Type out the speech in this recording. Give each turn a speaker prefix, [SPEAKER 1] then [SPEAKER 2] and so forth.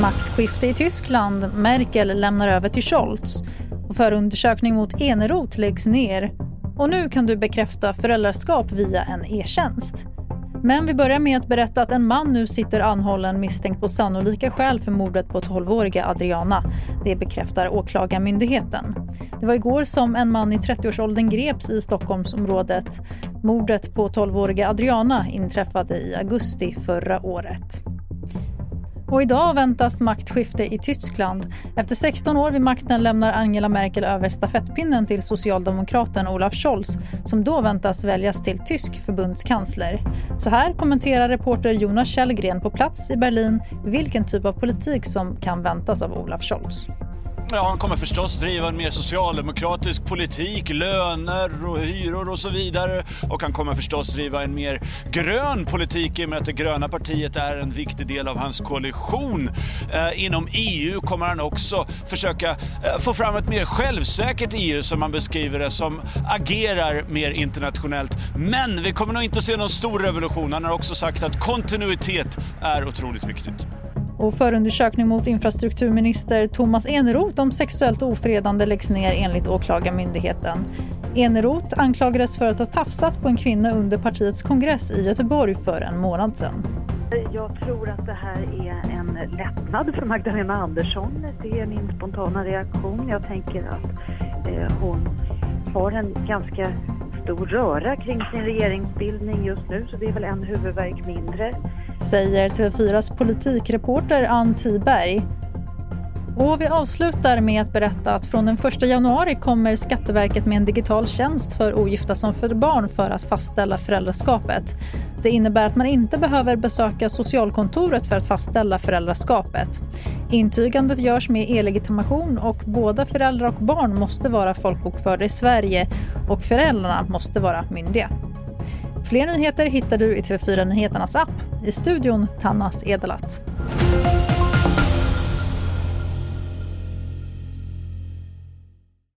[SPEAKER 1] Maktskifte i Tyskland. Merkel lämnar över till Scholz. Och förundersökning mot Eneroth läggs ner. Och nu kan du bekräfta föräldraskap via en e-tjänst. Men vi börjar med att berätta att en man nu sitter anhållen misstänkt på sannolika skäl för mordet på 12-åriga Adriana. Det bekräftar Åklagarmyndigheten. Det var igår som en man i 30-årsåldern greps i Stockholmsområdet. Mordet på 12-åriga Adriana inträffade i augusti förra året. Och idag väntas maktskifte i Tyskland. Efter 16 år vid makten lämnar Angela Merkel över stafettpinnen till socialdemokraten Olaf Scholz som då väntas väljas till tysk förbundskansler. Så här kommenterar reporter Jonas Källgren på plats i Berlin vilken typ av politik som kan väntas av Olaf Scholz.
[SPEAKER 2] Ja, han kommer förstås driva en mer socialdemokratisk politik, löner och hyror och så vidare. Och han kommer förstås driva en mer grön politik i och med att det gröna partiet är en viktig del av hans koalition. Eh, inom EU kommer han också försöka eh, få fram ett mer självsäkert EU som man beskriver det, som agerar mer internationellt. Men vi kommer nog inte se någon stor revolution. Han har också sagt att kontinuitet är otroligt viktigt.
[SPEAKER 1] Och förundersökning mot infrastrukturminister Thomas Eneroth om sexuellt ofredande läggs ner enligt Åklagarmyndigheten. Eneroth anklagades för att ha tafsat på en kvinna under partiets kongress i Göteborg för en månad sedan.
[SPEAKER 3] Jag tror att det här är en lättnad för Magdalena Andersson. Det är min spontana reaktion. Jag tänker att eh, hon har en ganska stor röra kring sin regeringsbildning just nu så det är väl en huvudvärk mindre.
[SPEAKER 1] Säger TV4s politikreporter Ann Tiberg. Och vi avslutar med att berätta att från den 1 januari kommer Skatteverket med en digital tjänst för ogifta som föder barn för att fastställa föräldraskapet. Det innebär att man inte behöver besöka socialkontoret för att fastställa föräldraskapet. Intygandet görs med e-legitimation och båda föräldrar och barn måste vara folkbokförda i Sverige och föräldrarna måste vara myndiga. Fler nyheter hittar du i TV4 Nyheternas app. I studion Tannas Edelat.